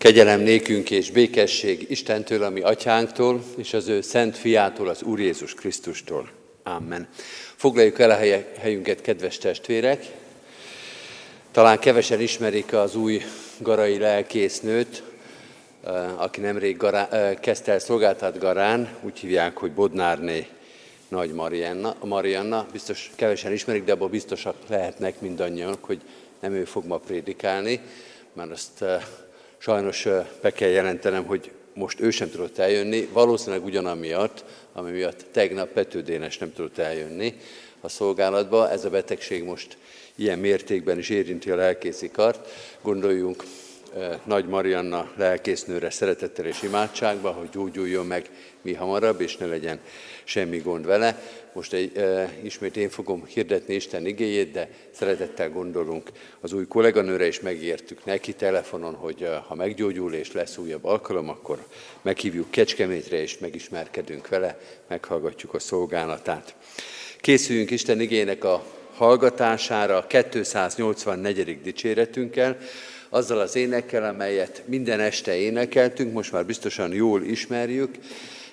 Kegyelem nékünk és békesség Istentől, ami atyánktól, és az ő szent fiától, az Úr Jézus Krisztustól. Amen. Foglaljuk el a helyünket, kedves testvérek. Talán kevesen ismerik az új garai lelkésznőt, eh, aki nemrég gará, eh, kezdte el szolgáltat Garán, úgy hívják, hogy Bodnárné Nagy Marianna. Marianna. Biztos kevesen ismerik, de abban biztosak lehetnek mindannyian, hogy nem ő fog ma prédikálni, mert azt eh, Sajnos be kell jelentenem, hogy most ő sem tudott eljönni, valószínűleg ugyanamiatt, ami miatt tegnap Pető Dénes nem tudott eljönni a szolgálatba. Ez a betegség most ilyen mértékben is érinti a lelkészi kart. Gondoljunk Nagy Marianna lelkésznőre szeretettel és imádságba, hogy gyógyuljon meg mi hamarabb, és ne legyen semmi gond vele. Most egy, e, ismét én fogom hirdetni Isten igéjét, de szeretettel gondolunk az új kolléganőre, és megértük neki telefonon, hogy ha meggyógyul és lesz újabb alkalom, akkor meghívjuk Kecskemétre, és megismerkedünk vele, meghallgatjuk a szolgálatát. Készüljünk Isten igének a hallgatására a 284. dicséretünkkel, azzal az énekkel, amelyet minden este énekeltünk, most már biztosan jól ismerjük,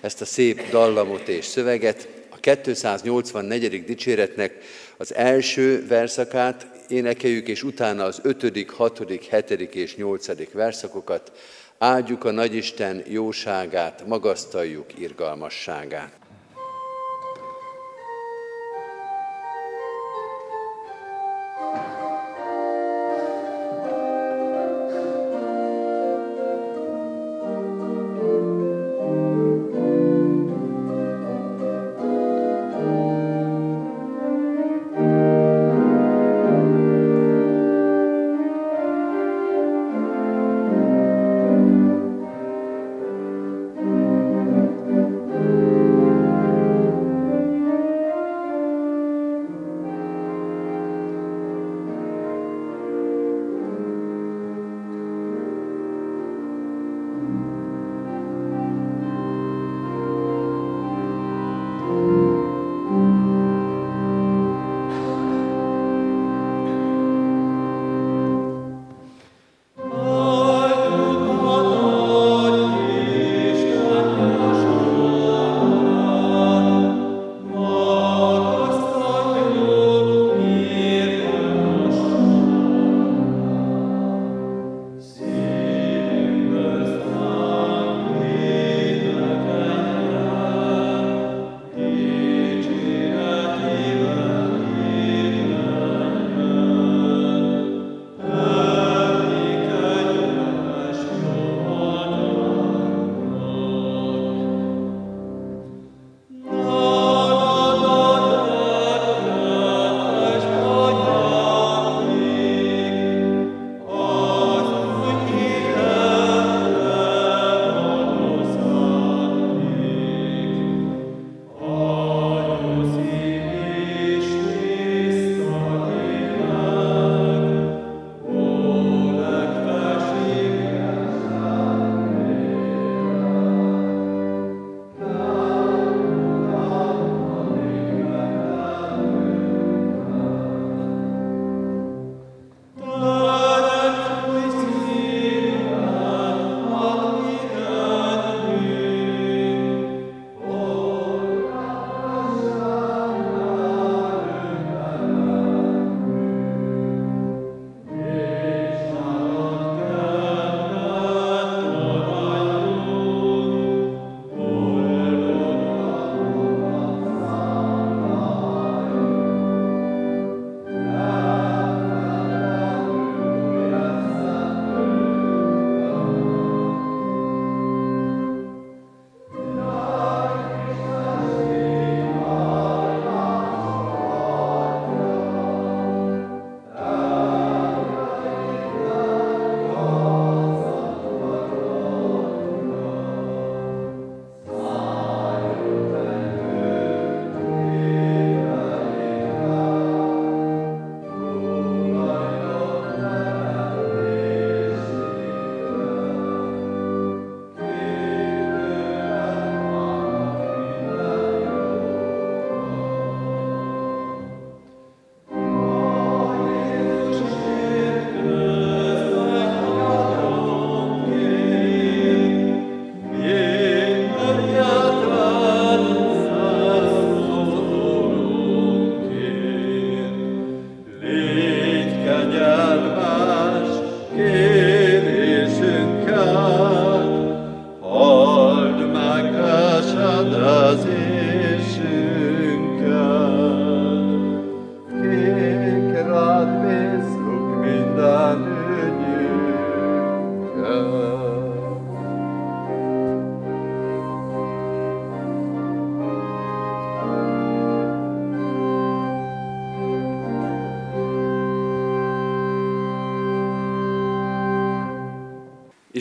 ezt a szép dallamot és szöveget. A 284. dicséretnek az első verszakát énekeljük, és utána az 5., 6., 7. és 8. verszakokat. Áldjuk a Nagyisten jóságát, magasztaljuk irgalmasságát.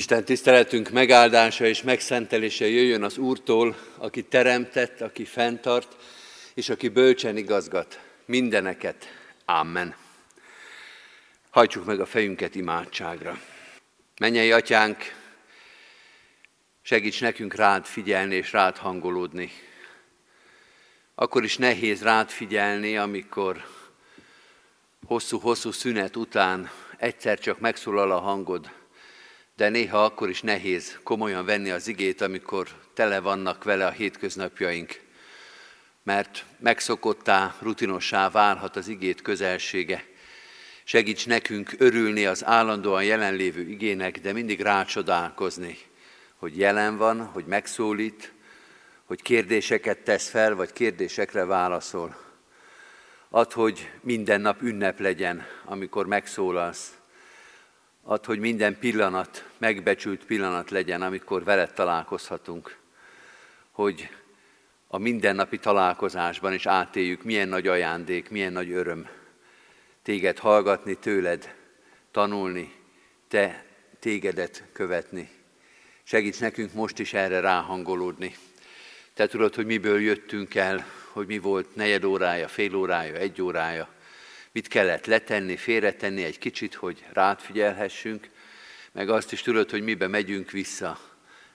Isten tiszteletünk megáldása és megszentelése jöjjön az Úrtól, aki teremtett, aki fenntart, és aki bölcsen igazgat mindeneket. Amen. Hajtsuk meg a fejünket imádságra. Mennyei atyánk, segíts nekünk rád figyelni és rád hangolódni. Akkor is nehéz rád figyelni, amikor hosszú-hosszú szünet után egyszer csak megszólal a hangod, de néha akkor is nehéz komolyan venni az igét, amikor tele vannak vele a hétköznapjaink, mert megszokottá, rutinossá válhat az igét közelsége. Segíts nekünk örülni az állandóan jelenlévő igének, de mindig rácsodálkozni, hogy jelen van, hogy megszólít, hogy kérdéseket tesz fel, vagy kérdésekre válaszol. Ad, hogy minden nap ünnep legyen, amikor megszólalsz, Ad, hogy minden pillanat megbecsült pillanat legyen, amikor veled találkozhatunk. Hogy a mindennapi találkozásban is átéljük, milyen nagy ajándék, milyen nagy öröm téged hallgatni, tőled tanulni, te tégedet követni. Segíts nekünk most is erre ráhangolódni. Te tudod, hogy miből jöttünk el, hogy mi volt negyed órája, fél órája, egy órája, mit kellett letenni, félretenni egy kicsit, hogy rád figyelhessünk, meg azt is tudod, hogy mibe megyünk vissza,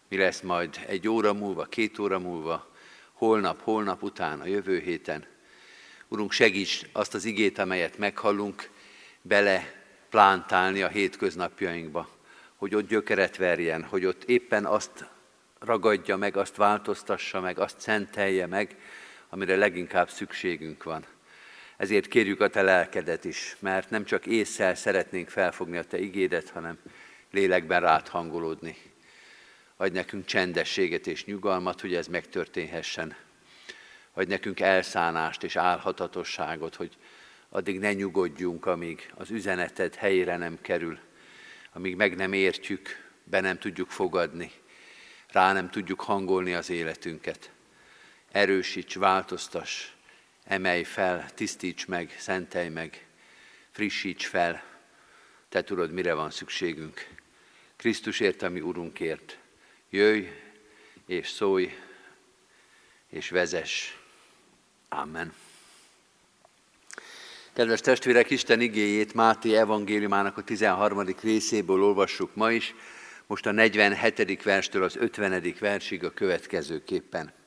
mi lesz majd egy óra múlva, két óra múlva, holnap, holnap után, a jövő héten. Urunk, segíts azt az igét, amelyet meghallunk, bele plántálni a hétköznapjainkba, hogy ott gyökeret verjen, hogy ott éppen azt ragadja meg, azt változtassa meg, azt szentelje meg, amire leginkább szükségünk van. Ezért kérjük a te lelkedet is, mert nem csak észsel szeretnénk felfogni a te igédet, hanem lélekben rád hangolódni. Adj nekünk csendességet és nyugalmat, hogy ez megtörténhessen. Adj nekünk elszánást és álhatatosságot, hogy addig ne nyugodjunk, amíg az üzeneted helyére nem kerül, amíg meg nem értjük, be nem tudjuk fogadni, rá nem tudjuk hangolni az életünket. Erősíts, változtass, emelj fel, tisztíts meg, szentelj meg, frissíts fel. Te tudod, mire van szükségünk. Krisztusért, ami Urunkért. Jöjj és szólj és vezess. Amen. Kedves testvérek, Isten igéjét Máté evangéliumának a 13. részéből olvassuk ma is, most a 47. verstől az 50. versig a következőképpen.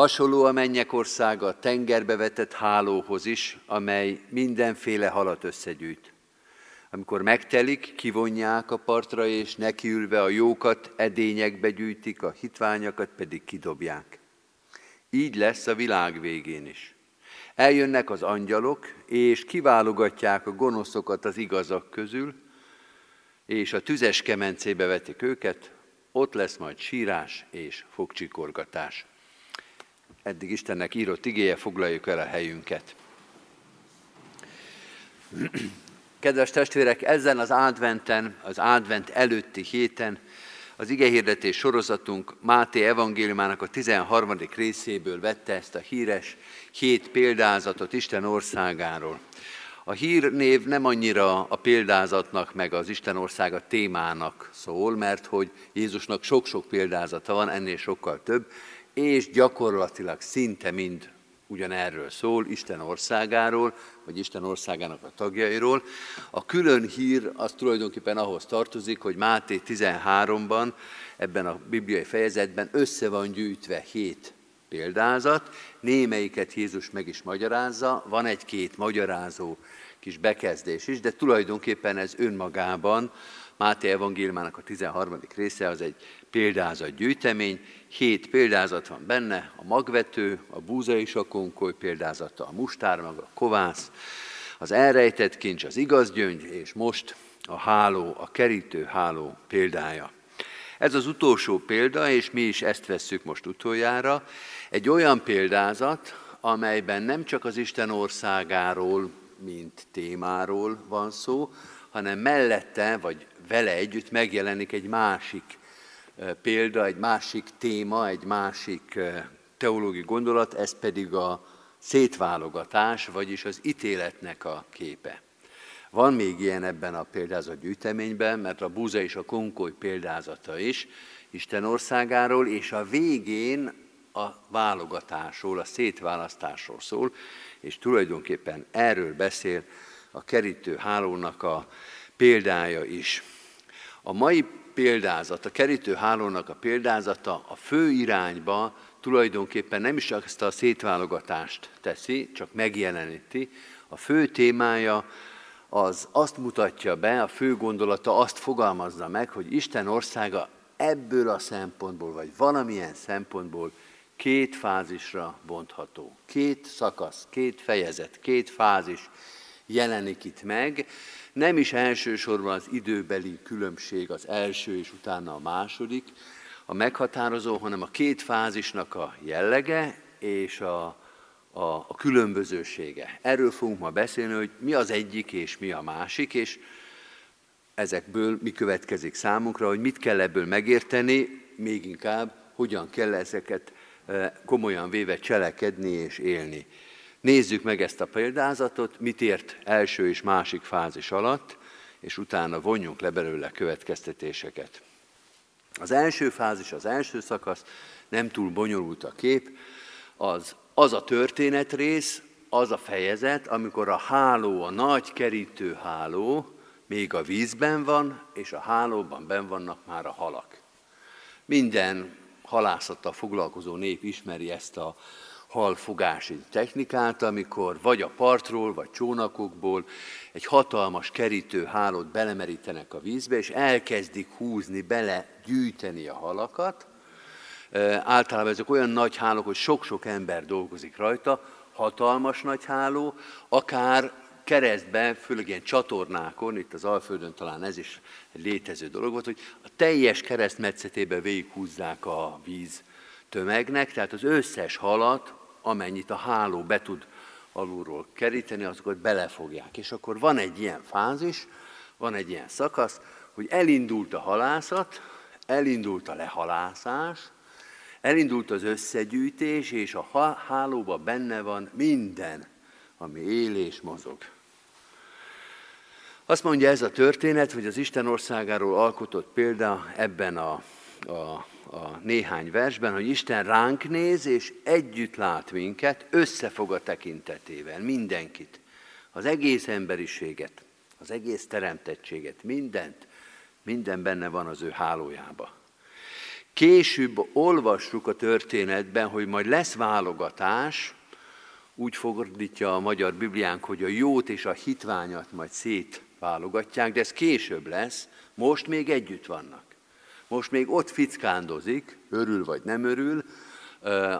Hasonló a mennyek országa a tengerbe vetett hálóhoz is, amely mindenféle halat összegyűjt. Amikor megtelik, kivonják a partra, és nekiülve a jókat edényekbe gyűjtik, a hitványakat pedig kidobják. Így lesz a világ végén is. Eljönnek az angyalok, és kiválogatják a gonoszokat az igazak közül, és a tüzes kemencébe vetik őket, ott lesz majd sírás és fogcsikorgatás. Eddig Istennek írott igéje, foglaljuk el a helyünket. Kedves testvérek, ezen az adventen, az advent előtti héten az igehirdetés sorozatunk Máté evangéliumának a 13. részéből vette ezt a híres hét példázatot Isten országáról. A hírnév nem annyira a példázatnak, meg az Isten országa témának szól, mert hogy Jézusnak sok-sok példázata van, ennél sokkal több, és gyakorlatilag szinte mind ugyanerről szól, Isten országáról, vagy Isten országának a tagjairól. A külön hír az tulajdonképpen ahhoz tartozik, hogy Máté 13-ban, ebben a bibliai fejezetben össze van gyűjtve hét példázat, némelyiket Jézus meg is magyarázza, van egy-két magyarázó kis bekezdés is, de tulajdonképpen ez önmagában Máté evangéliumának a 13. része az egy példázat gyűjtemény, hét példázat van benne, a magvető, a búza és a konkoly példázata, a mustármag, a kovász, az elrejtett kincs, az igaz gyöngy, és most a háló, a kerítő háló példája. Ez az utolsó példa, és mi is ezt vesszük most utoljára, egy olyan példázat, amelyben nem csak az Isten országáról, mint témáról van szó, hanem mellette, vagy vele együtt megjelenik egy másik példa, egy másik téma, egy másik teológiai gondolat, ez pedig a szétválogatás, vagyis az ítéletnek a képe. Van még ilyen ebben a példázat gyűjteményben, mert a búza és a konkoly példázata is Isten országáról, és a végén a válogatásról, a szétválasztásról szól, és tulajdonképpen erről beszél a kerítő hálónak a példája is. A mai példázat, a kerítő hálónak a példázata a fő irányba tulajdonképpen nem is csak ezt a szétválogatást teszi, csak megjeleníti. A fő témája az azt mutatja be, a fő gondolata azt fogalmazza meg, hogy Isten országa ebből a szempontból, vagy valamilyen szempontból két fázisra bontható. Két szakasz, két fejezet, két fázis jelenik itt meg. Nem is elsősorban az időbeli különbség az első és utána a második, a meghatározó, hanem a két fázisnak a jellege és a, a, a különbözősége. Erről fogunk ma beszélni, hogy mi az egyik és mi a másik, és ezekből mi következik számunkra, hogy mit kell ebből megérteni, még inkább hogyan kell ezeket e, komolyan véve cselekedni és élni. Nézzük meg ezt a példázatot, mit ért első és másik fázis alatt, és utána vonjunk le belőle következtetéseket. Az első fázis, az első szakasz, nem túl bonyolult a kép, az, az a történetrész, az a fejezet, amikor a háló, a nagy kerítő háló még a vízben van, és a hálóban ben vannak már a halak. Minden halászattal foglalkozó nép ismeri ezt a halfogási technikát, amikor vagy a partról, vagy csónakokból egy hatalmas kerítő hálót belemerítenek a vízbe, és elkezdik húzni, bele gyűjteni a halakat. Általában ezek olyan nagy hálók, hogy sok-sok ember dolgozik rajta, hatalmas nagy háló, akár keresztben, főleg ilyen csatornákon, itt az Alföldön talán ez is egy létező dolog volt, hogy a teljes keresztmetszetében végighúzzák a víz tömegnek, tehát az összes halat, amennyit a háló be tud alulról keríteni, azokat belefogják. És akkor van egy ilyen fázis, van egy ilyen szakasz, hogy elindult a halászat, elindult a lehalászás, elindult az összegyűjtés, és a hálóban benne van minden, ami él és mozog. Azt mondja ez a történet, hogy az Isten országáról alkotott példa ebben a, a a néhány versben, hogy Isten ránk néz, és együtt lát minket, összefog a tekintetével, mindenkit, az egész emberiséget, az egész teremtettséget, mindent, minden benne van az ő hálójába. Később olvassuk a történetben, hogy majd lesz válogatás, úgy fordítja a magyar Bibliánk, hogy a jót és a hitványat majd szétválogatják, de ez később lesz, most még együtt vannak most még ott fickándozik, örül vagy nem örül,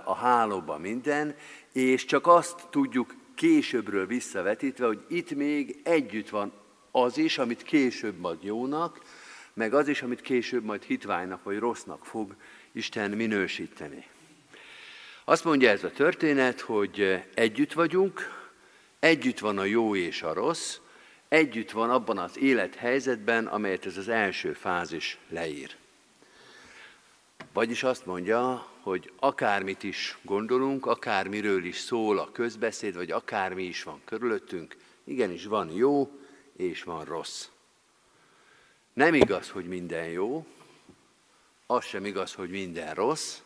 a hálóban minden, és csak azt tudjuk későbbről visszavetítve, hogy itt még együtt van az is, amit később majd jónak, meg az is, amit később majd hitványnak vagy rossznak fog Isten minősíteni. Azt mondja ez a történet, hogy együtt vagyunk, együtt van a jó és a rossz, együtt van abban az élethelyzetben, amelyet ez az első fázis leír. Vagyis azt mondja, hogy akármit is gondolunk, akármiről is szól a közbeszéd, vagy akármi is van körülöttünk, igenis van jó és van rossz. Nem igaz, hogy minden jó, az sem igaz, hogy minden rossz.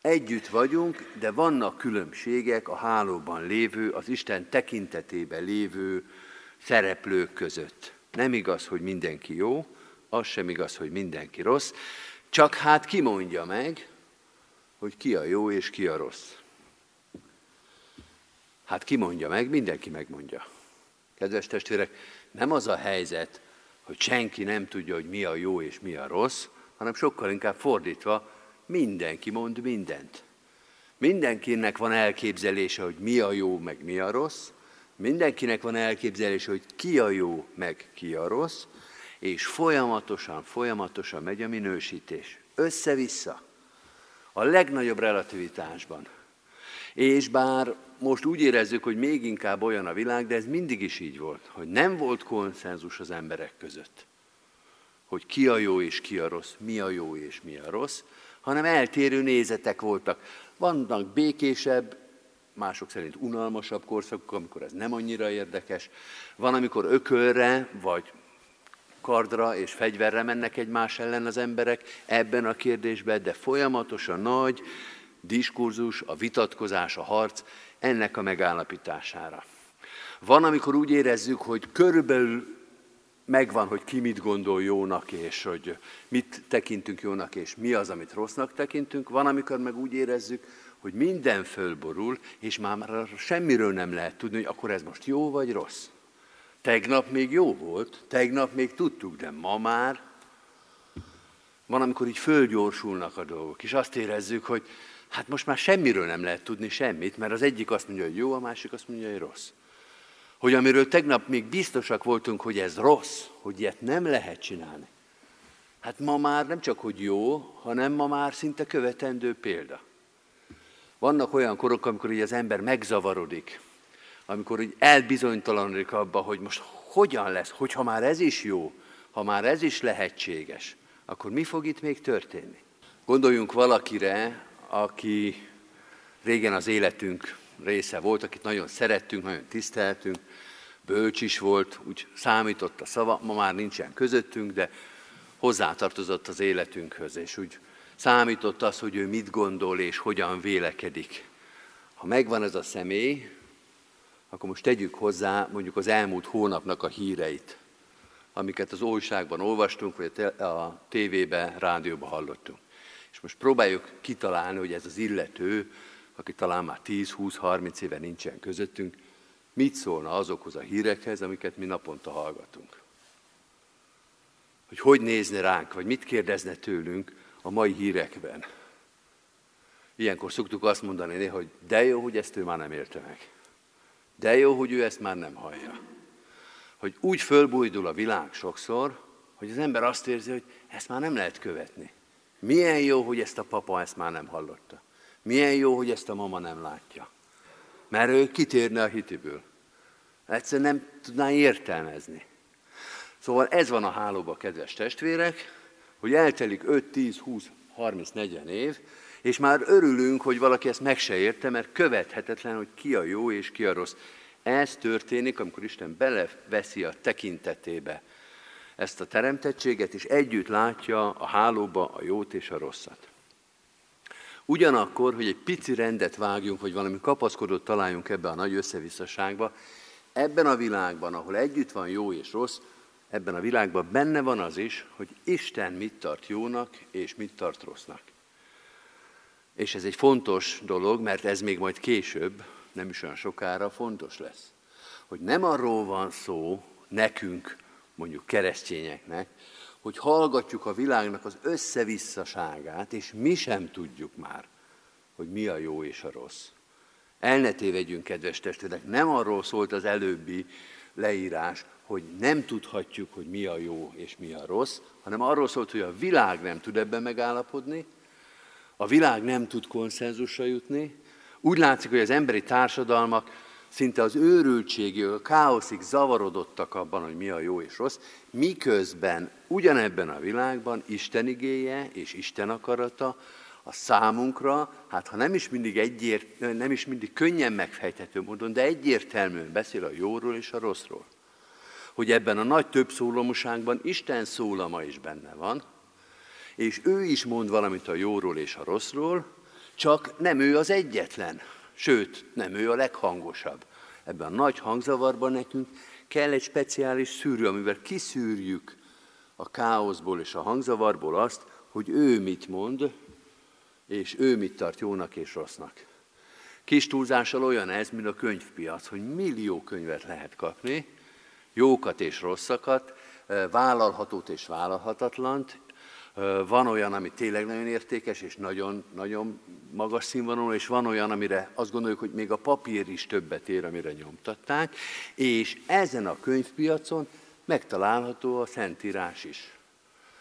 Együtt vagyunk, de vannak különbségek a hálóban lévő, az Isten tekintetében lévő szereplők között. Nem igaz, hogy mindenki jó, az sem igaz, hogy mindenki rossz, csak hát ki mondja meg, hogy ki a jó és ki a rossz? Hát ki mondja meg, mindenki megmondja. Kedves testvérek, nem az a helyzet, hogy senki nem tudja, hogy mi a jó és mi a rossz, hanem sokkal inkább fordítva, mindenki mond mindent. Mindenkinek van elképzelése, hogy mi a jó, meg mi a rossz, mindenkinek van elképzelése, hogy ki a jó, meg ki a rossz, és folyamatosan, folyamatosan megy a minősítés. Össze-vissza. A legnagyobb relativitásban. És bár most úgy érezzük, hogy még inkább olyan a világ, de ez mindig is így volt, hogy nem volt konszenzus az emberek között, hogy ki a jó és ki a rossz, mi a jó és mi a rossz, hanem eltérő nézetek voltak. Vannak békésebb mások szerint unalmasabb korszakok, amikor ez nem annyira érdekes. Van, amikor ökölre, vagy kardra és fegyverre mennek egymás ellen az emberek ebben a kérdésben, de folyamatosan nagy diskurzus, a vitatkozás, a harc ennek a megállapítására. Van, amikor úgy érezzük, hogy körülbelül megvan, hogy ki mit gondol jónak, és hogy mit tekintünk jónak, és mi az, amit rossznak tekintünk. Van, amikor meg úgy érezzük, hogy minden fölborul, és már semmiről nem lehet tudni, hogy akkor ez most jó vagy rossz. Tegnap még jó volt, tegnap még tudtuk, de ma már van, amikor így fölgyorsulnak a dolgok, és azt érezzük, hogy hát most már semmiről nem lehet tudni semmit, mert az egyik azt mondja, hogy jó, a másik azt mondja, hogy rossz. Hogy amiről tegnap még biztosak voltunk, hogy ez rossz, hogy ilyet nem lehet csinálni. Hát ma már nem csak, hogy jó, hanem ma már szinte követendő példa. Vannak olyan korok, amikor így az ember megzavarodik, amikor így elbizonytalanodik abba, hogy most hogyan lesz, hogyha már ez is jó, ha már ez is lehetséges, akkor mi fog itt még történni? Gondoljunk valakire, aki régen az életünk része volt, akit nagyon szerettünk, nagyon tiszteltünk, bölcs is volt, úgy számított a szava, ma már nincsen közöttünk, de hozzátartozott az életünkhöz, és úgy számított az, hogy ő mit gondol és hogyan vélekedik. Ha megvan ez a személy, akkor most tegyük hozzá mondjuk az elmúlt hónapnak a híreit, amiket az újságban olvastunk, vagy a tévében, rádióban hallottunk. És most próbáljuk kitalálni, hogy ez az illető, aki talán már 10-20-30 éve nincsen közöttünk, mit szólna azokhoz a hírekhez, amiket mi naponta hallgatunk. Hogy hogy nézne ránk, vagy mit kérdezne tőlünk a mai hírekben. Ilyenkor szoktuk azt mondani, hogy de jó, hogy ezt ő már nem érte meg. De jó, hogy ő ezt már nem hallja. Hogy úgy fölbújdul a világ sokszor, hogy az ember azt érzi, hogy ezt már nem lehet követni. Milyen jó, hogy ezt a papa ezt már nem hallotta. Milyen jó, hogy ezt a mama nem látja. Mert ő kitérne a hitiből. Egyszerűen nem tudná értelmezni. Szóval ez van a hálóba, kedves testvérek, hogy eltelik 5, 10, 20, 30, 40 év, és már örülünk, hogy valaki ezt meg se érte, mert követhetetlen, hogy ki a jó és ki a rossz. Ez történik, amikor Isten beleveszi a tekintetébe ezt a teremtettséget, és együtt látja a hálóba a jót és a rosszat. Ugyanakkor, hogy egy pici rendet vágjunk, hogy valami kapaszkodót találjunk ebbe a nagy összevisszaságba, ebben a világban, ahol együtt van jó és rossz, ebben a világban benne van az is, hogy Isten mit tart jónak és mit tart rossznak. És ez egy fontos dolog, mert ez még majd később, nem is olyan sokára fontos lesz. Hogy nem arról van szó nekünk, mondjuk keresztényeknek, hogy hallgatjuk a világnak az összevisszaságát, és mi sem tudjuk már, hogy mi a jó és a rossz. El ne tévedjünk, kedves testvérek, nem arról szólt az előbbi leírás, hogy nem tudhatjuk, hogy mi a jó és mi a rossz, hanem arról szólt, hogy a világ nem tud ebben megállapodni, a világ nem tud konszenzusra jutni. Úgy látszik, hogy az emberi társadalmak szinte az őrültségig, a káoszig zavarodottak abban, hogy mi a jó és rossz, miközben ugyanebben a világban Isten igéje és Isten akarata a számunkra, hát ha nem is mindig, egyért, nem is mindig könnyen megfejthető módon, de egyértelműen beszél a jóról és a rosszról. Hogy ebben a nagy több szólamoságban Isten szólama is benne van, és ő is mond valamit a jóról és a rosszról, csak nem ő az egyetlen, sőt, nem ő a leghangosabb. Ebben a nagy hangzavarban nekünk kell egy speciális szűrő, amivel kiszűrjük a káoszból és a hangzavarból azt, hogy ő mit mond, és ő mit tart jónak és rossznak. Kis túlzással olyan ez, mint a könyvpiac, hogy millió könyvet lehet kapni, jókat és rosszakat, vállalhatót és vállalhatatlant, van olyan, ami tényleg nagyon értékes, és nagyon, nagyon magas színvonalú, és van olyan, amire azt gondoljuk, hogy még a papír is többet ér, amire nyomtatták, és ezen a könyvpiacon megtalálható a Szentírás is.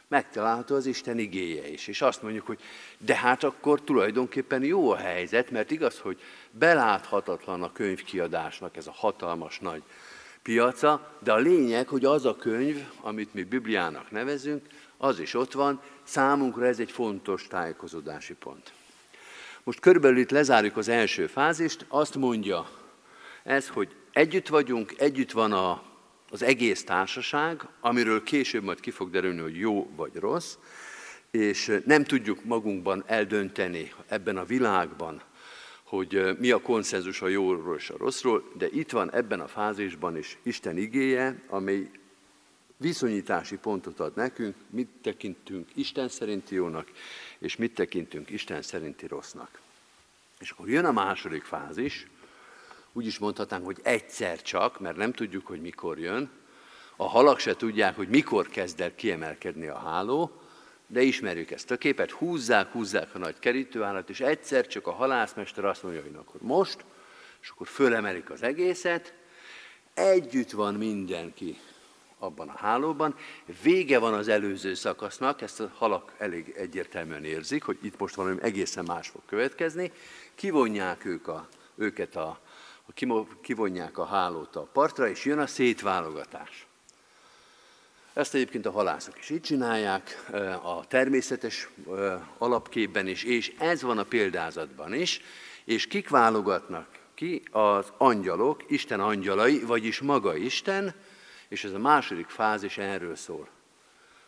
Megtalálható az Isten igéje is. És azt mondjuk, hogy de hát akkor tulajdonképpen jó a helyzet, mert igaz, hogy beláthatatlan a könyvkiadásnak ez a hatalmas nagy piaca, de a lényeg, hogy az a könyv, amit mi Bibliának nevezünk, az is ott van, számunkra ez egy fontos tájékozódási pont. Most körülbelül itt lezárjuk az első fázist, azt mondja ez, hogy együtt vagyunk, együtt van a, az egész társaság, amiről később majd ki fog derülni, hogy jó vagy rossz, és nem tudjuk magunkban eldönteni ebben a világban, hogy mi a konszenzus a jóról és a rosszról, de itt van ebben a fázisban is Isten igéje, amely viszonyítási pontot ad nekünk, mit tekintünk Isten szerinti jónak, és mit tekintünk Isten szerinti rossznak. És akkor jön a második fázis, úgy is mondhatnánk, hogy egyszer csak, mert nem tudjuk, hogy mikor jön. A halak se tudják, hogy mikor kezd el kiemelkedni a háló, de ismerjük ezt a képet, húzzák, húzzák a nagy kerítőállat, és egyszer csak a halászmester azt mondja, hogy akkor most, és akkor fölemelik az egészet, együtt van mindenki abban a hálóban, vége van az előző szakasznak, ezt a halak elég egyértelműen érzik, hogy itt most valami egészen más fog következni, kivonják ők a, őket a, a, kivonják a hálót a partra, és jön a szétválogatás. Ezt egyébként a halászok is így csinálják, a természetes alapképben is, és ez van a példázatban is, és kik válogatnak ki? Az angyalok, Isten angyalai, vagyis maga Isten, és ez a második fázis erről szól.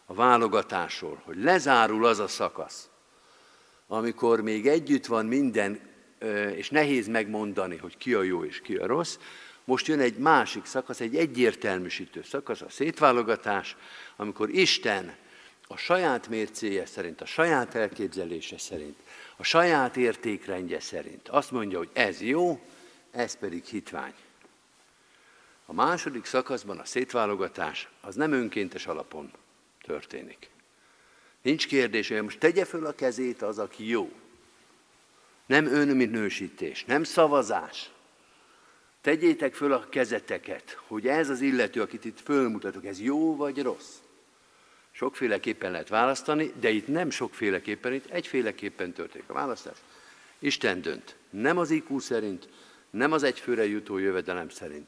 A válogatásról, hogy lezárul az a szakasz, amikor még együtt van minden, és nehéz megmondani, hogy ki a jó és ki a rossz, most jön egy másik szakasz, egy egyértelműsítő szakasz, a szétválogatás, amikor Isten a saját mércéje szerint, a saját elképzelése szerint, a saját értékrendje szerint azt mondja, hogy ez jó, ez pedig hitvány. A második szakaszban a szétválogatás az nem önkéntes alapon történik. Nincs kérdés, hogy most tegye föl a kezét az, aki jó. Nem önminősítés, nem szavazás, Tegyétek föl a kezeteket, hogy ez az illető, akit itt fölmutatok, ez jó vagy rossz. Sokféleképpen lehet választani, de itt nem sokféleképpen, itt egyféleképpen történik a választás. Isten dönt. Nem az IQ szerint, nem az egyfőre jutó jövedelem szerint,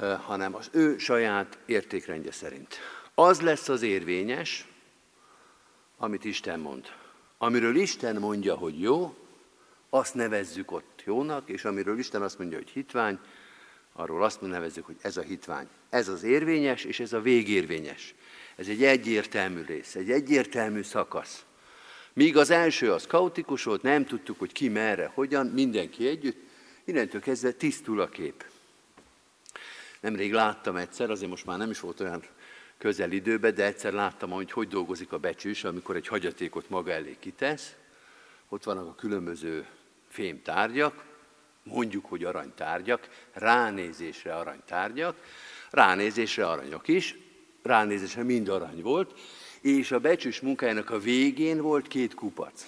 hanem az ő saját értékrendje szerint. Az lesz az érvényes, amit Isten mond. Amiről Isten mondja, hogy jó, azt nevezzük ott jónak, és amiről Isten azt mondja, hogy hitvány, arról azt nevezzük, hogy ez a hitvány. Ez az érvényes, és ez a végérvényes. Ez egy egyértelmű rész, egy egyértelmű szakasz. Míg az első az kaotikus volt, nem tudtuk, hogy ki merre, hogyan, mindenki együtt, innentől kezdve tisztul a kép. Nemrég láttam egyszer, azért most már nem is volt olyan közel időben, de egyszer láttam, hogy hogy dolgozik a becsős, amikor egy hagyatékot maga elé kitesz. Ott vannak a különböző fémtárgyak, mondjuk, hogy aranytárgyak, ránézésre aranytárgyak, ránézésre aranyok is, ránézésre mind arany volt, és a becsős munkájának a végén volt két kupac,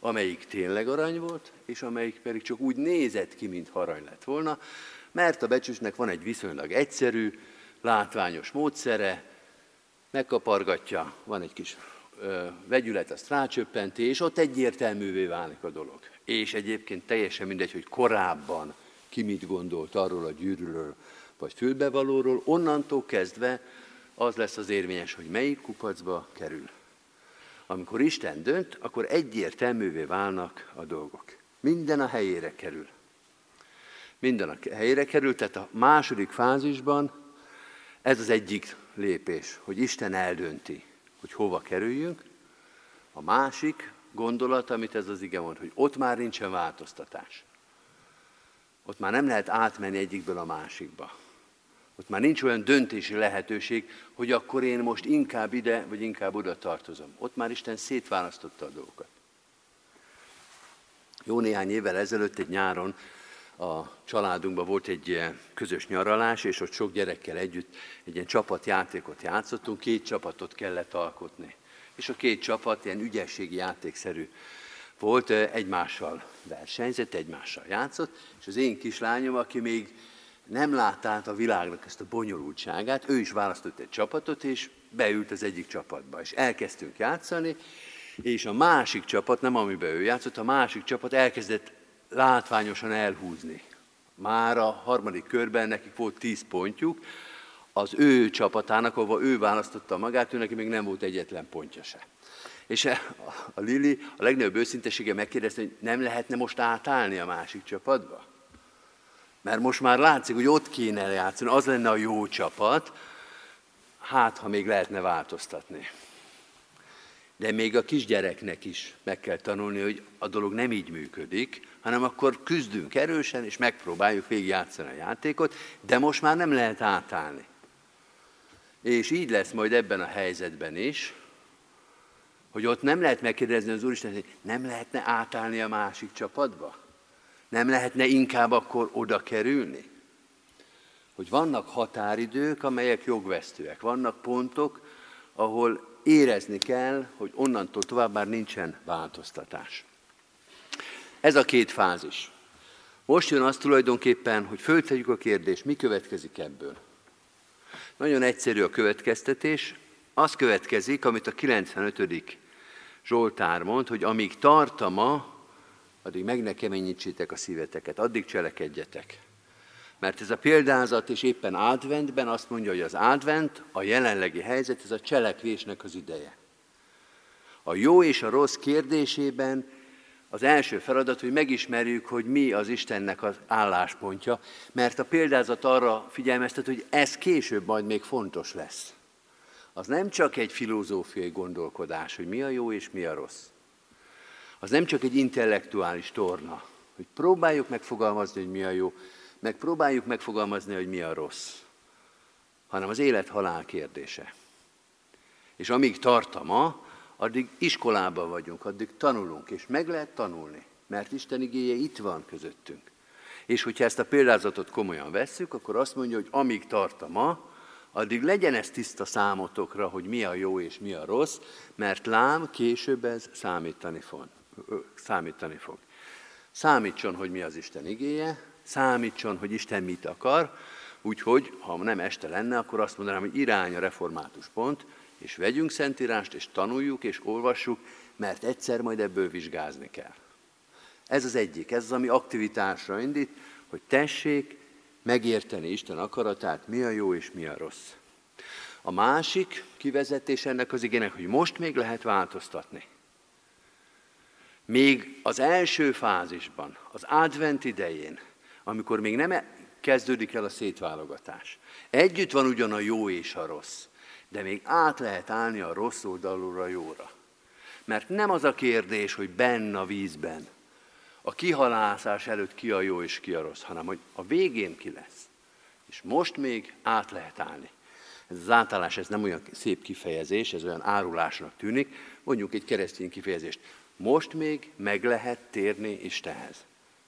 amelyik tényleg arany volt, és amelyik pedig csak úgy nézett ki, mint arany lett volna, mert a becsősnek van egy viszonylag egyszerű, látványos módszere, megkapargatja, van egy kis ö, vegyület, azt rácsöppenti, és ott egyértelművé válik a dolog és egyébként teljesen mindegy, hogy korábban ki mit gondolt arról a gyűrűről, vagy fülbevalóról, onnantól kezdve az lesz az érvényes, hogy melyik kupacba kerül. Amikor Isten dönt, akkor egyértelművé válnak a dolgok. Minden a helyére kerül. Minden a helyére kerül, tehát a második fázisban ez az egyik lépés, hogy Isten eldönti, hogy hova kerüljünk. A másik, gondolat, amit ez az ige mond, hogy ott már nincsen változtatás. Ott már nem lehet átmenni egyikből a másikba. Ott már nincs olyan döntési lehetőség, hogy akkor én most inkább ide, vagy inkább oda tartozom. Ott már Isten szétválasztotta a dolgokat. Jó néhány évvel ezelőtt egy nyáron a családunkban volt egy közös nyaralás, és ott sok gyerekkel együtt egy ilyen csapatjátékot játszottunk, két csapatot kellett alkotni. És a két csapat ilyen ügyességi játékszerű volt, egymással versenyzett, egymással játszott, és az én kislányom, aki még nem látta át a világnak ezt a bonyolultságát, ő is választott egy csapatot, és beült az egyik csapatba, és elkezdtünk játszani, és a másik csapat, nem amiben ő játszott, a másik csapat elkezdett látványosan elhúzni. Már a harmadik körben nekik volt tíz pontjuk, az ő csapatának, ahova ő választotta magát, ő neki még nem volt egyetlen pontja se. És a Lili a legnagyobb őszintesége megkérdezte, hogy nem lehetne most átállni a másik csapatba? Mert most már látszik, hogy ott kéne játszani, az lenne a jó csapat, hát ha még lehetne változtatni. De még a kisgyereknek is meg kell tanulni, hogy a dolog nem így működik, hanem akkor küzdünk erősen, és megpróbáljuk végigjátszani a játékot, de most már nem lehet átállni. És így lesz majd ebben a helyzetben is, hogy ott nem lehet megkérdezni az Úristen, hogy nem lehetne átállni a másik csapatba? Nem lehetne inkább akkor oda kerülni? Hogy vannak határidők, amelyek jogvesztőek. Vannak pontok, ahol érezni kell, hogy onnantól tovább már nincsen változtatás. Ez a két fázis. Most jön az tulajdonképpen, hogy föltegyük a kérdést, mi következik ebből. Nagyon egyszerű a következtetés. Az következik, amit a 95. Zsoltár mond, hogy amíg tart a ma, addig meg ne keményítsétek a szíveteket, addig cselekedjetek. Mert ez a példázat és éppen adventben azt mondja, hogy az advent, a jelenlegi helyzet, ez a cselekvésnek az ideje. A jó és a rossz kérdésében az első feladat, hogy megismerjük, hogy mi az Istennek az álláspontja, mert a példázat arra figyelmeztet, hogy ez később majd még fontos lesz. Az nem csak egy filozófiai gondolkodás, hogy mi a jó és mi a rossz. Az nem csak egy intellektuális torna, hogy próbáljuk megfogalmazni, hogy mi a jó, meg próbáljuk megfogalmazni, hogy mi a rossz, hanem az élet-halál kérdése. És amíg tart a ma, addig iskolában vagyunk, addig tanulunk, és meg lehet tanulni, mert Isten igéje itt van közöttünk. És hogyha ezt a példázatot komolyan vesszük, akkor azt mondja, hogy amíg tart a ma, addig legyen ez tiszta számotokra, hogy mi a jó és mi a rossz, mert lám később ez számítani fog. Számítani fog. Számítson, hogy mi az Isten igéje, számítson, hogy Isten mit akar, úgyhogy, ha nem este lenne, akkor azt mondanám, hogy irány a református pont, és vegyünk szentírást, és tanuljuk, és olvassuk, mert egyszer majd ebből vizsgázni kell. Ez az egyik, ez az, ami aktivitásra indít, hogy tessék megérteni Isten akaratát, mi a jó és mi a rossz. A másik kivezetés ennek az igének, hogy most még lehet változtatni. Még az első fázisban, az advent idején, amikor még nem kezdődik el a szétválogatás. Együtt van ugyan a jó és a rossz, de még át lehet állni a rossz oldalról a jóra. Mert nem az a kérdés, hogy benne a vízben, a kihalászás előtt ki a jó és ki a rossz, hanem hogy a végén ki lesz. És most még át lehet állni. Ez az átállás, ez nem olyan szép kifejezés, ez olyan árulásnak tűnik. Mondjuk egy keresztény kifejezést. Most még meg lehet térni Istenhez.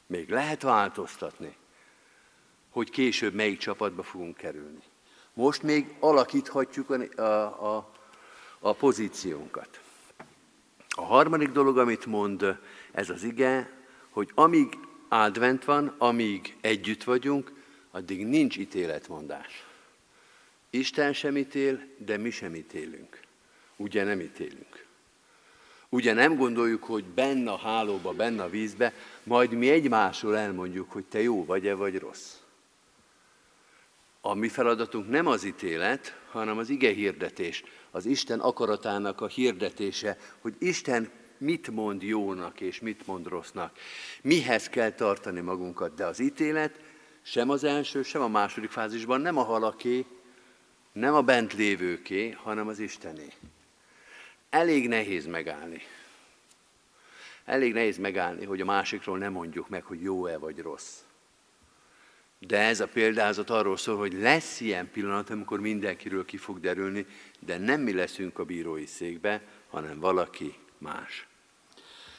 Még lehet változtatni, hogy később melyik csapatba fogunk kerülni. Most még alakíthatjuk a, a, a, a pozíciónkat. A harmadik dolog, amit mond ez az ige, hogy amíg advent van, amíg együtt vagyunk, addig nincs ítéletmondás. Isten sem ítél, de mi sem ítélünk. Ugye nem ítélünk. Ugye nem gondoljuk, hogy benne a hálóba, benne a vízbe, majd mi egymásról elmondjuk, hogy te jó vagy-e, vagy rossz. A mi feladatunk nem az ítélet, hanem az ige hirdetés, az Isten akaratának a hirdetése, hogy Isten mit mond jónak és mit mond rossznak. Mihez kell tartani magunkat, de az ítélet sem az első, sem a második fázisban nem a halaké, nem a bent lévőké, hanem az Istené. Elég nehéz megállni. Elég nehéz megállni, hogy a másikról nem mondjuk meg, hogy jó-e vagy rossz. De ez a példázat arról szól, hogy lesz ilyen pillanat, amikor mindenkiről ki fog derülni, de nem mi leszünk a bírói székbe, hanem valaki más.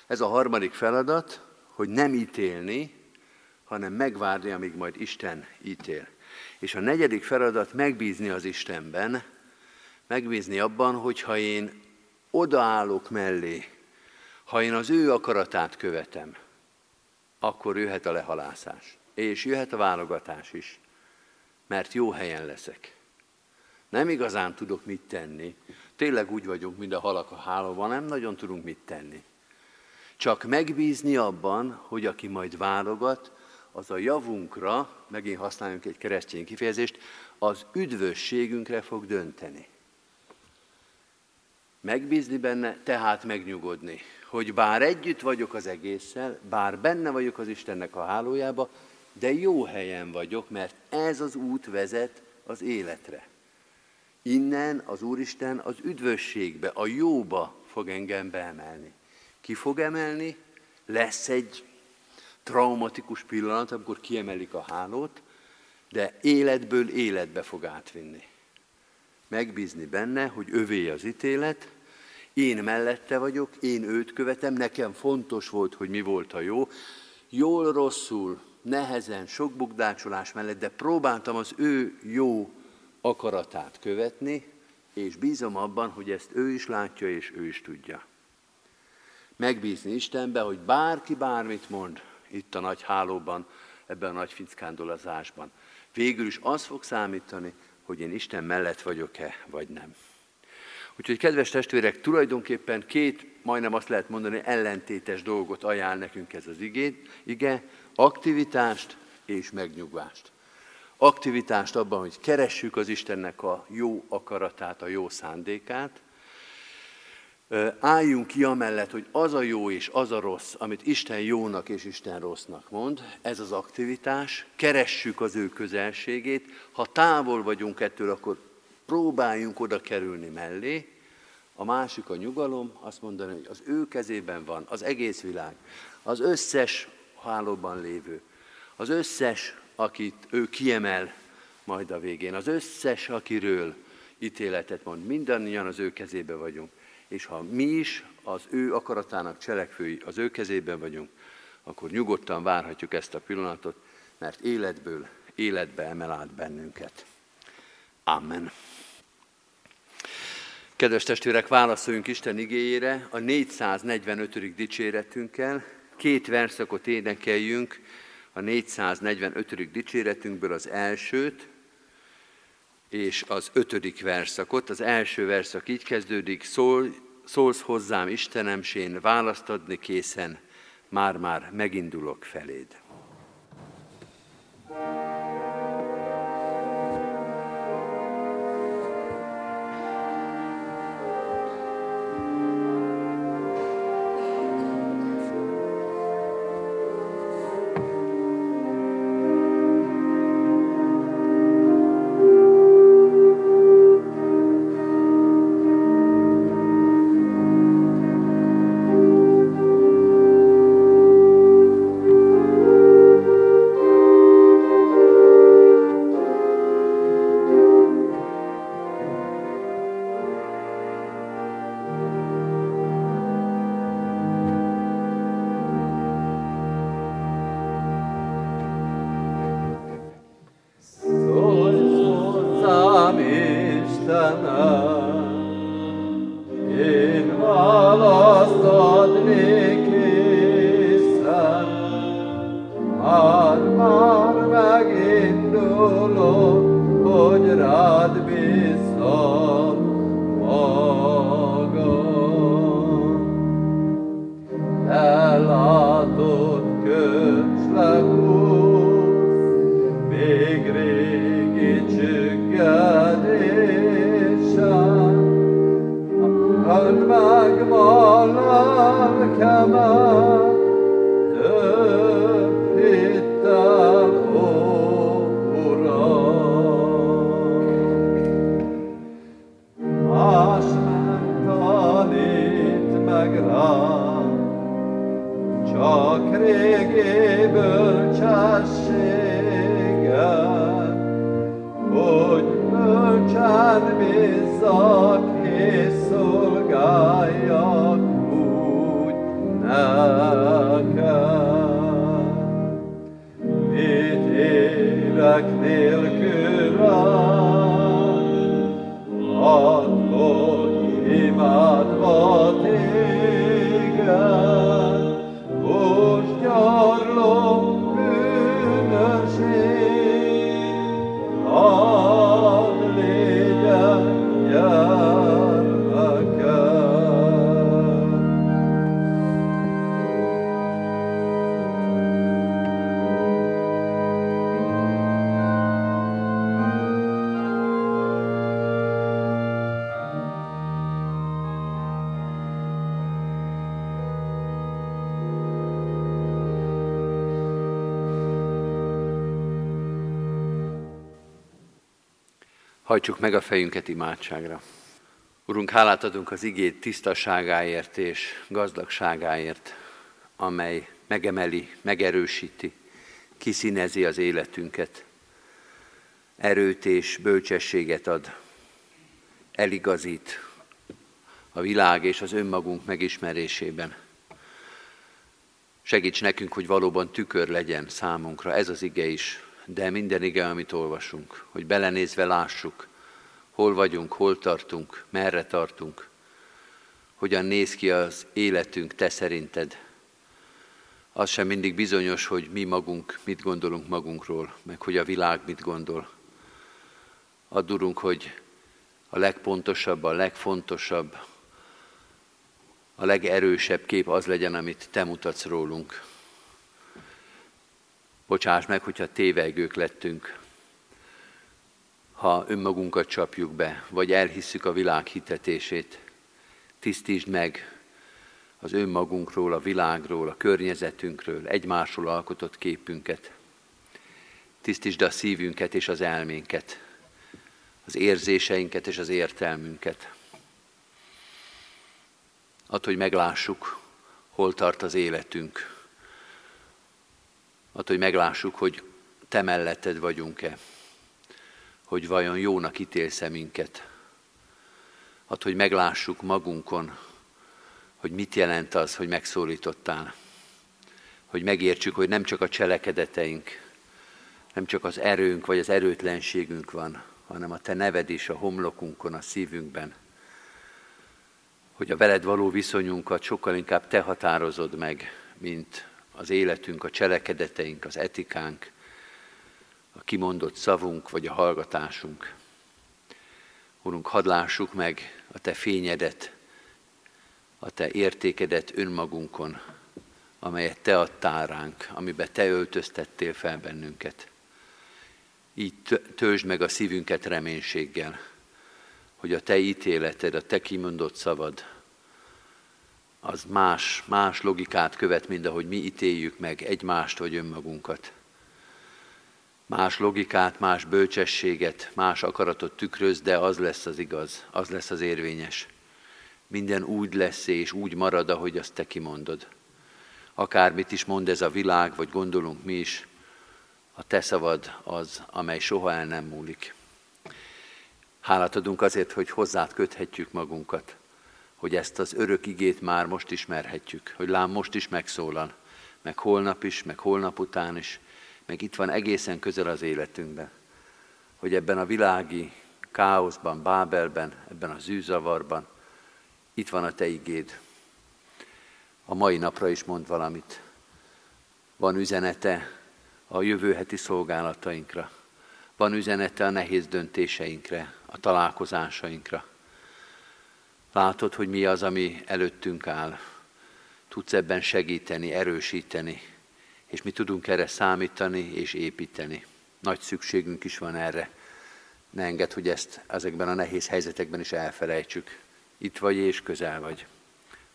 Ez a harmadik feladat, hogy nem ítélni, hanem megvárni, amíg majd Isten ítél. És a negyedik feladat megbízni az Istenben, megbízni abban, hogy ha én odaállok mellé, ha én az ő akaratát követem, akkor jöhet a lehalászás, és jöhet a válogatás is, mert jó helyen leszek. Nem igazán tudok mit tenni. Tényleg úgy vagyunk, mint a halak a hálóban, nem nagyon tudunk mit tenni. Csak megbízni abban, hogy aki majd válogat, az a javunkra, megint használjunk egy keresztény kifejezést, az üdvösségünkre fog dönteni. Megbízni benne, tehát megnyugodni, hogy bár együtt vagyok az egésszel, bár benne vagyok az Istennek a hálójába, de jó helyen vagyok, mert ez az út vezet az életre. Innen az Úristen az üdvösségbe, a jóba fog engem beemelni. Ki fog emelni? Lesz egy traumatikus pillanat, amikor kiemelik a hálót, de életből életbe fog átvinni. Megbízni benne, hogy övé az ítélet, én mellette vagyok, én őt követem, nekem fontos volt, hogy mi volt a jó. Jól, rosszul, nehezen, sok bukdácsolás mellett, de próbáltam az ő jó akaratát követni, és bízom abban, hogy ezt ő is látja, és ő is tudja. Megbízni Istenbe, hogy bárki bármit mond itt a nagy hálóban, ebben a nagy fickándolazásban. Végül is az fog számítani, hogy én Isten mellett vagyok-e, vagy nem. Úgyhogy kedves testvérek, tulajdonképpen két, majdnem azt lehet mondani, ellentétes dolgot ajánl nekünk ez az igét, ige, aktivitást és megnyugvást. Aktivitást abban, hogy keressük az Istennek a jó akaratát, a jó szándékát, álljunk ki amellett, hogy az a jó és az a rossz, amit Isten jónak és Isten rossznak mond, ez az aktivitás, keressük az ő közelségét, ha távol vagyunk ettől, akkor próbáljunk oda kerülni mellé, a másik a nyugalom, azt mondani, hogy az ő kezében van az egész világ, az összes hálóban lévő, az összes, akit ő kiemel majd a végén, az összes, akiről ítéletet mond, mindannyian az ő kezébe vagyunk. És ha mi is az ő akaratának cselekvői, az ő kezében vagyunk, akkor nyugodtan várhatjuk ezt a pillanatot, mert életből életbe emel át bennünket. Amen. Kedves testvérek, válaszoljunk Isten igényére a 445. dicséretünkkel. Két verszakot énekeljünk a 445. dicséretünkből az elsőt, és az ötödik verszakot. Az első verszak így kezdődik, Szól, szólsz hozzám Istenem, s én választ adni készen, már-már megindulok feléd. come on. Hajtsuk meg a fejünket imádságra. Urunk, hálát adunk az igét tisztaságáért és gazdagságáért, amely megemeli, megerősíti, kiszínezi az életünket, erőt és bölcsességet ad, eligazít a világ és az önmagunk megismerésében. Segíts nekünk, hogy valóban tükör legyen számunkra, ez az ige is, de minden ige, amit olvasunk, hogy belenézve lássuk, hol vagyunk, hol tartunk, merre tartunk, hogyan néz ki az életünk te szerinted. Az sem mindig bizonyos, hogy mi magunk mit gondolunk magunkról, meg hogy a világ mit gondol. Addurunk, hogy a legpontosabb, a legfontosabb, a legerősebb kép az legyen, amit te mutatsz rólunk. Bocsáss meg, hogyha tévegők lettünk, ha önmagunkat csapjuk be, vagy elhisszük a világ hitetését. Tisztítsd meg az önmagunkról, a világról, a környezetünkről, egymásról alkotott képünket. Tisztítsd a szívünket és az elménket, az érzéseinket és az értelmünket. Attól, hogy meglássuk, hol tart az életünk. Attól, hogy meglássuk, hogy te melletted vagyunk-e. Hogy vajon jónak ítélsz-e minket. Attól, hogy meglássuk magunkon, hogy mit jelent az, hogy megszólítottál. Hogy megértsük, hogy nem csak a cselekedeteink, nem csak az erőnk vagy az erőtlenségünk van, hanem a Te neved is a homlokunkon, a szívünkben – hogy a veled való viszonyunkat sokkal inkább te határozod meg, mint az életünk, a cselekedeteink, az etikánk, a kimondott szavunk vagy a hallgatásunk. Urunk, hadd lássuk meg a Te fényedet, a Te értékedet önmagunkon, amelyet Te adtál ránk, amiben Te öltöztettél fel bennünket. Így töltsd meg a szívünket reménységgel, hogy a te ítéleted, a te kimondott szavad, az más, más logikát követ, mint ahogy mi ítéljük meg egymást vagy önmagunkat. Más logikát, más bölcsességet, más akaratot tükröz, de az lesz az igaz, az lesz az érvényes. Minden úgy lesz és úgy marad, ahogy azt te kimondod. Akármit is mond ez a világ, vagy gondolunk mi is, a te szavad az, amely soha el nem múlik. Hálát adunk azért, hogy hozzád köthetjük magunkat, hogy ezt az örök igét már most ismerhetjük, hogy lám most is megszólal, meg holnap is, meg holnap után is, meg itt van egészen közel az életünkben, hogy ebben a világi káoszban, Bábelben, ebben a zűzavarban, itt van a Te igéd. A mai napra is mond valamit. Van üzenete a jövő heti szolgálatainkra. Van üzenete a nehéz döntéseinkre, a találkozásainkra. Látod, hogy mi az, ami előttünk áll. Tudsz ebben segíteni, erősíteni, és mi tudunk erre számítani és építeni. Nagy szükségünk is van erre. Ne enged, hogy ezt ezekben a nehéz helyzetekben is elfelejtsük. Itt vagy és közel vagy.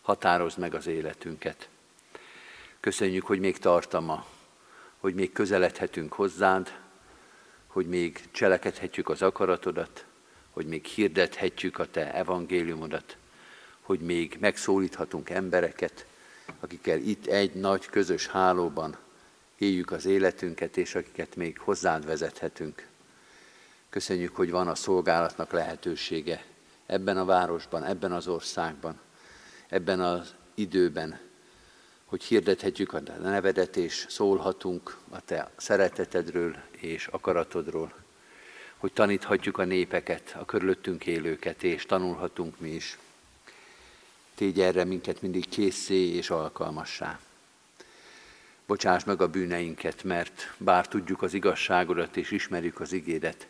Határozd meg az életünket. Köszönjük, hogy még tartama, hogy még közeledhetünk hozzád, hogy még cselekedhetjük az akaratodat, hogy még hirdethetjük a Te evangéliumodat, hogy még megszólíthatunk embereket, akikkel itt egy nagy közös hálóban éljük az életünket, és akiket még hozzád vezethetünk. Köszönjük, hogy van a szolgálatnak lehetősége ebben a városban, ebben az országban, ebben az időben, hogy hirdethetjük a nevedet, és szólhatunk a te szeretetedről és akaratodról hogy taníthatjuk a népeket, a körülöttünk élőket, és tanulhatunk mi is. Tégy erre minket mindig készé és alkalmassá. Bocsáss meg a bűneinket, mert bár tudjuk az igazságodat és ismerjük az igédet,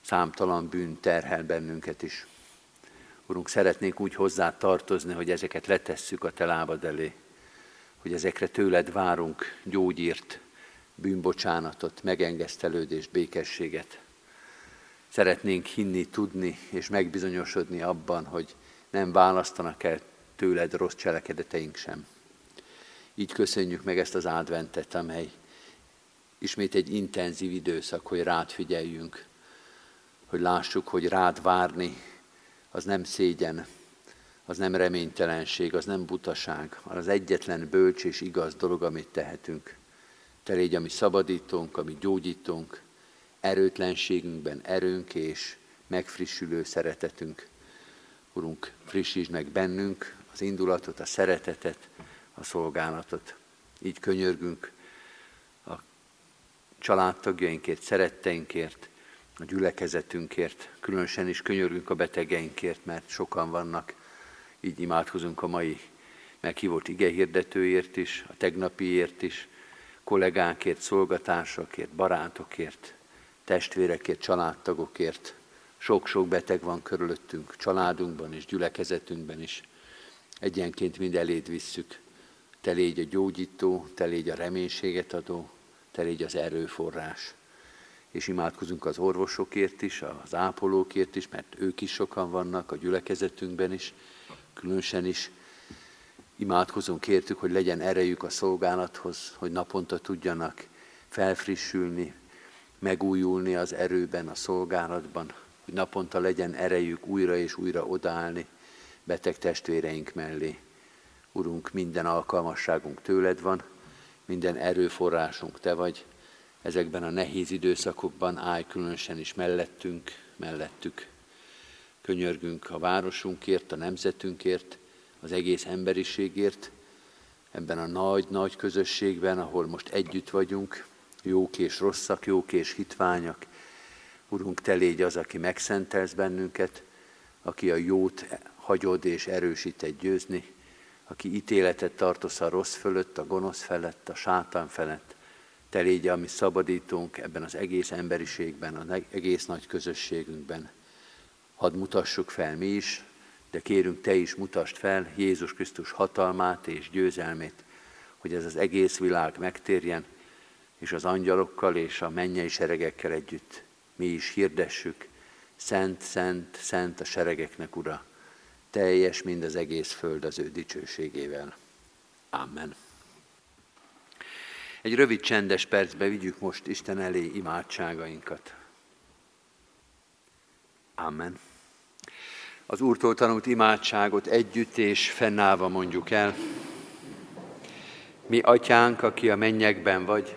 számtalan bűn terhel bennünket is. Urunk, szeretnénk úgy hozzá tartozni, hogy ezeket letesszük a te lábad elé, hogy ezekre tőled várunk gyógyírt, bűnbocsánatot, megengesztelődést, békességet. Szeretnénk hinni, tudni és megbizonyosodni abban, hogy nem választanak el tőled rossz cselekedeteink sem. Így köszönjük meg ezt az adventet, amely ismét egy intenzív időszak, hogy rád figyeljünk. hogy lássuk, hogy rád várni, az nem szégyen, az nem reménytelenség, az nem butaság, az egyetlen bölcs és igaz dolog, amit tehetünk. Te légy a mi szabadítónk, a erőtlenségünkben erőnk és megfrissülő szeretetünk. Urunk, frissítsd meg bennünk az indulatot, a szeretetet, a szolgálatot. Így könyörgünk a családtagjainkért, szeretteinkért, a gyülekezetünkért, különösen is könyörgünk a betegeinkért, mert sokan vannak. Így imádkozunk a mai meghívott igehirdetőért is, a tegnapiért is, kollégánkért, szolgatásokért, barátokért, testvérekért, családtagokért. Sok-sok beteg van körülöttünk, családunkban és gyülekezetünkben is. Egyenként mind eléd visszük. Te légy a gyógyító, te légy a reménységet adó, te légy az erőforrás. És imádkozunk az orvosokért is, az ápolókért is, mert ők is sokan vannak a gyülekezetünkben is, különösen is. Imádkozunk értük, hogy legyen erejük a szolgálathoz, hogy naponta tudjanak felfrissülni, megújulni az erőben, a szolgálatban, hogy naponta legyen erejük újra és újra odaállni beteg testvéreink mellé. Urunk, minden alkalmasságunk tőled van, minden erőforrásunk te vagy. Ezekben a nehéz időszakokban állj különösen is mellettünk, mellettük. Könyörgünk a városunkért, a nemzetünkért, az egész emberiségért, ebben a nagy-nagy közösségben, ahol most együtt vagyunk, jók és rosszak, jók és hitványak. Urunk, Te légy az, aki megszentelsz bennünket, aki a jót hagyod és erősíted győzni, aki ítéletet tartosz a rossz fölött, a gonosz felett, a sátán felett. Te légy a mi szabadítónk ebben az egész emberiségben, az egész nagy közösségünkben. Hadd mutassuk fel mi is, de kérünk Te is mutasd fel Jézus Krisztus hatalmát és győzelmét, hogy ez az egész világ megtérjen, és az angyalokkal és a mennyei seregekkel együtt mi is hirdessük, Szent, Szent, Szent a seregeknek, Ura, teljes mind az egész föld az ő dicsőségével. Amen. Egy rövid csendes percbe vigyük most Isten elé imádságainkat. Amen. Az Úrtól tanult imádságot együtt és fennállva mondjuk el. Mi atyánk, aki a mennyekben vagy,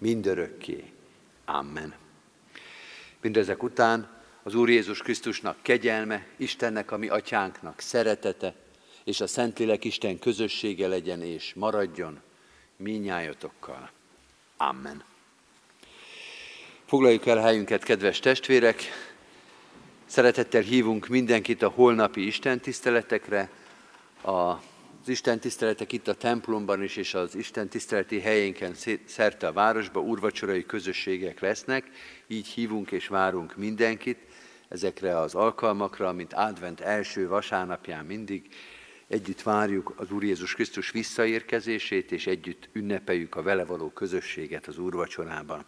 mindörökké. Amen. Mindezek után az Úr Jézus Krisztusnak kegyelme, Istennek, ami atyánknak szeretete, és a Szentlélek Isten közössége legyen és maradjon minnyájatokkal. Amen. Foglaljuk el helyünket, kedves testvérek! Szeretettel hívunk mindenkit a holnapi Isten tiszteletekre, a az Isten tiszteletek itt a templomban is, és az Isten tiszteleti helyénken szerte a városba úrvacsorai közösségek lesznek, így hívunk és várunk mindenkit ezekre az alkalmakra, mint advent első vasárnapján mindig, együtt várjuk az Úr Jézus Krisztus visszaérkezését, és együtt ünnepeljük a vele való közösséget az úrvacsorában.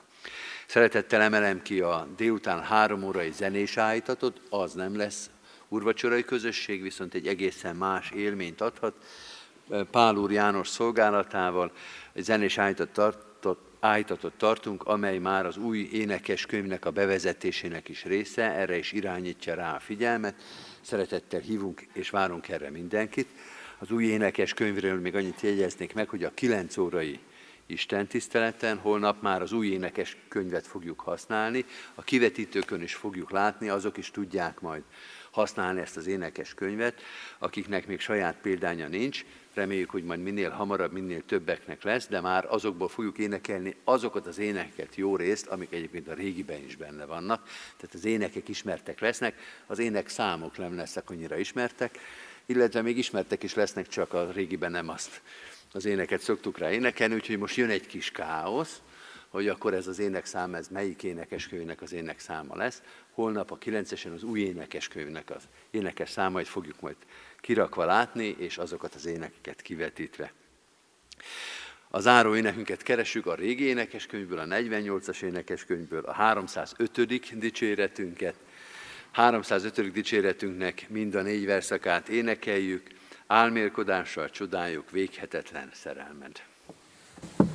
Szeretettel emelem ki a délután három órai zenés állítatot, az nem lesz urvacsorai közösség viszont egy egészen más élményt adhat. Pál úr János szolgálatával egy zenés állítatot, állítatot tartunk, amely már az új énekes könyvnek a bevezetésének is része, erre is irányítja rá a figyelmet. Szeretettel hívunk és várunk erre mindenkit. Az új énekes könyvről még annyit jegyeznék meg, hogy a 9 órai Isten tiszteleten, holnap már az új énekes könyvet fogjuk használni, a kivetítőkön is fogjuk látni, azok is tudják majd használni ezt az énekes könyvet, akiknek még saját példánya nincs. Reméljük, hogy majd minél hamarabb, minél többeknek lesz, de már azokból fogjuk énekelni azokat az énekeket jó részt, amik egyébként a régiben is benne vannak. Tehát az énekek ismertek lesznek, az ének számok nem lesznek annyira ismertek, illetve még ismertek is lesznek, csak a régiben nem azt az éneket szoktuk rá énekelni, úgyhogy most jön egy kis káosz, hogy akkor ez az énekszám, ez melyik énekeskönyvnek az énekszáma lesz. Holnap a 9-esen az új énekeskönyvnek az énekes számait fogjuk majd kirakva látni, és azokat az énekeket kivetítve. A záró énekünket keresünk a régi énekeskönyvből, a 48-as énekeskönyvből, a 305. dicséretünket. 305. dicséretünknek mind a négy verszakát énekeljük, álmélkodással csodáljuk véghetetlen szerelmed.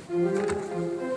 thank you